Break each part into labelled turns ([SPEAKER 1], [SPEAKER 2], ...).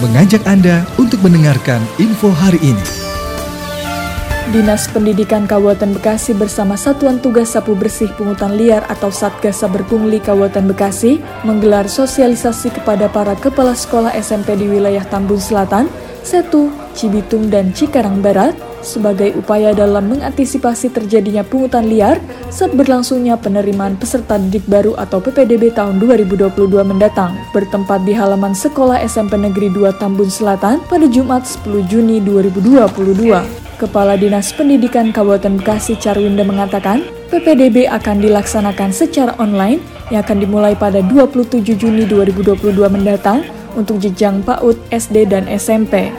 [SPEAKER 1] mengajak Anda untuk mendengarkan info hari ini.
[SPEAKER 2] Dinas Pendidikan Kabupaten Bekasi bersama Satuan Tugas Sapu Bersih Pungutan Liar atau Satgas Saber Pungli Kabupaten Bekasi menggelar sosialisasi kepada para kepala sekolah SMP di wilayah Tambun Selatan, Setu, Cibitung, dan Cikarang Barat sebagai upaya dalam mengantisipasi terjadinya pungutan liar saat berlangsungnya penerimaan peserta didik baru atau PPDB tahun 2022 mendatang bertempat di halaman sekolah SMP Negeri 2 Tambun Selatan pada Jumat 10 Juni 2022. Kepala Dinas Pendidikan Kabupaten Bekasi Carwinda mengatakan, PPDB akan dilaksanakan secara online yang akan dimulai pada 27 Juni 2022 mendatang untuk jenjang PAUD, SD, dan SMP.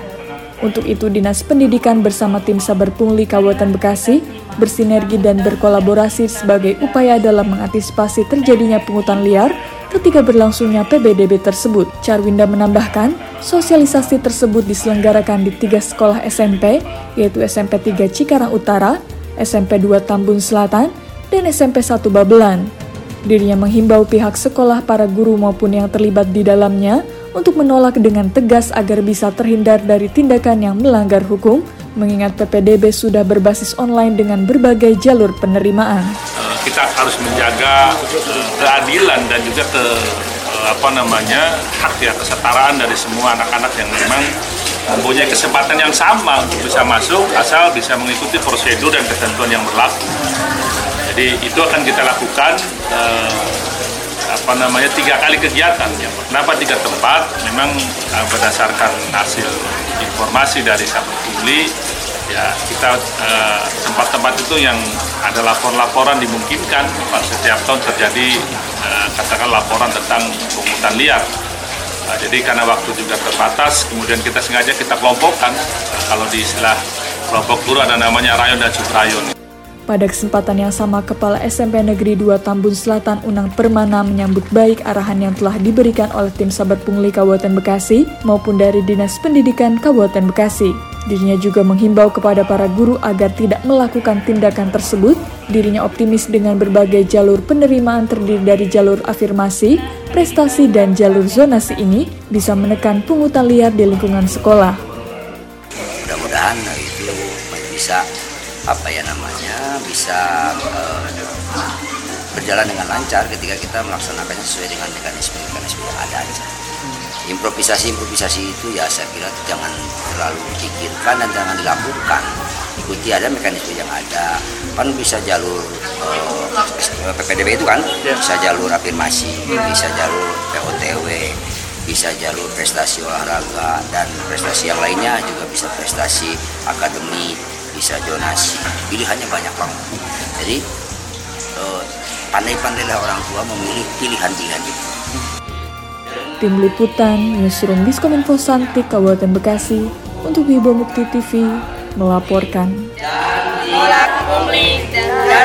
[SPEAKER 2] Untuk itu, Dinas Pendidikan bersama tim Saber Pungli Kabupaten Bekasi bersinergi dan berkolaborasi sebagai upaya dalam mengantisipasi terjadinya pungutan liar ketika berlangsungnya PBDB tersebut. Carwinda menambahkan, sosialisasi tersebut diselenggarakan di tiga sekolah SMP, yaitu SMP 3 Cikarang Utara, SMP 2 Tambun Selatan, dan SMP 1 Babelan. Dirinya menghimbau pihak sekolah, para guru maupun yang terlibat di dalamnya untuk menolak dengan tegas agar bisa terhindar dari tindakan yang melanggar hukum, mengingat PPDB sudah berbasis online dengan berbagai jalur penerimaan.
[SPEAKER 3] Eh, kita harus menjaga eh, keadilan dan juga ke eh, apa namanya hak ya kesetaraan dari semua anak-anak yang memang mempunyai kesempatan yang sama untuk bisa masuk asal bisa mengikuti prosedur dan ketentuan yang berlaku. Jadi itu akan kita lakukan apa namanya tiga kali kegiatan ya. Kenapa tiga tempat? Memang uh, berdasarkan hasil informasi dari Sahabat Publi ya kita uh, tempat-tempat itu yang ada lapor-laporan dimungkinkan setiap tahun terjadi uh, katakan laporan tentang pungutan liar. Uh, jadi karena waktu juga terbatas, kemudian kita sengaja kita kelompokkan. Uh, kalau di istilah kelompok guru ada namanya rayon dan subrayon.
[SPEAKER 2] Pada kesempatan yang sama, Kepala SMP Negeri 2 Tambun Selatan Unang Permana menyambut baik arahan yang telah diberikan oleh tim Sahabat Pungli Kabupaten Bekasi maupun dari Dinas Pendidikan Kabupaten Bekasi. Dirinya juga menghimbau kepada para guru agar tidak melakukan tindakan tersebut. Dirinya optimis dengan berbagai jalur penerimaan terdiri dari jalur afirmasi, prestasi, dan jalur zonasi ini bisa menekan pungutan liar di lingkungan sekolah.
[SPEAKER 4] Mudah-mudahan itu bisa apa ya namanya bisa uh, berjalan dengan lancar ketika kita melaksanakannya sesuai dengan mekanisme-mekanisme yang ada aja. Improvisasi-improvisasi itu ya saya kira jangan terlalu dipikirkan dan jangan dilakukan. Ikuti ada mekanisme yang ada. Kan bisa jalur eh, PPDB itu kan, ya. bisa jalur afirmasi, bisa jalur POTW, bisa jalur prestasi olahraga dan prestasi yang lainnya juga bisa prestasi akademi bisa jonasi pilihannya banyak banget jadi uh, pandai-pandailah orang tua memilih pilihan-pilihan itu.
[SPEAKER 2] Tim Liputan Newsroom Diskominfo Santik Kabupaten Bekasi untuk Wibo Mukti TV melaporkan. Dan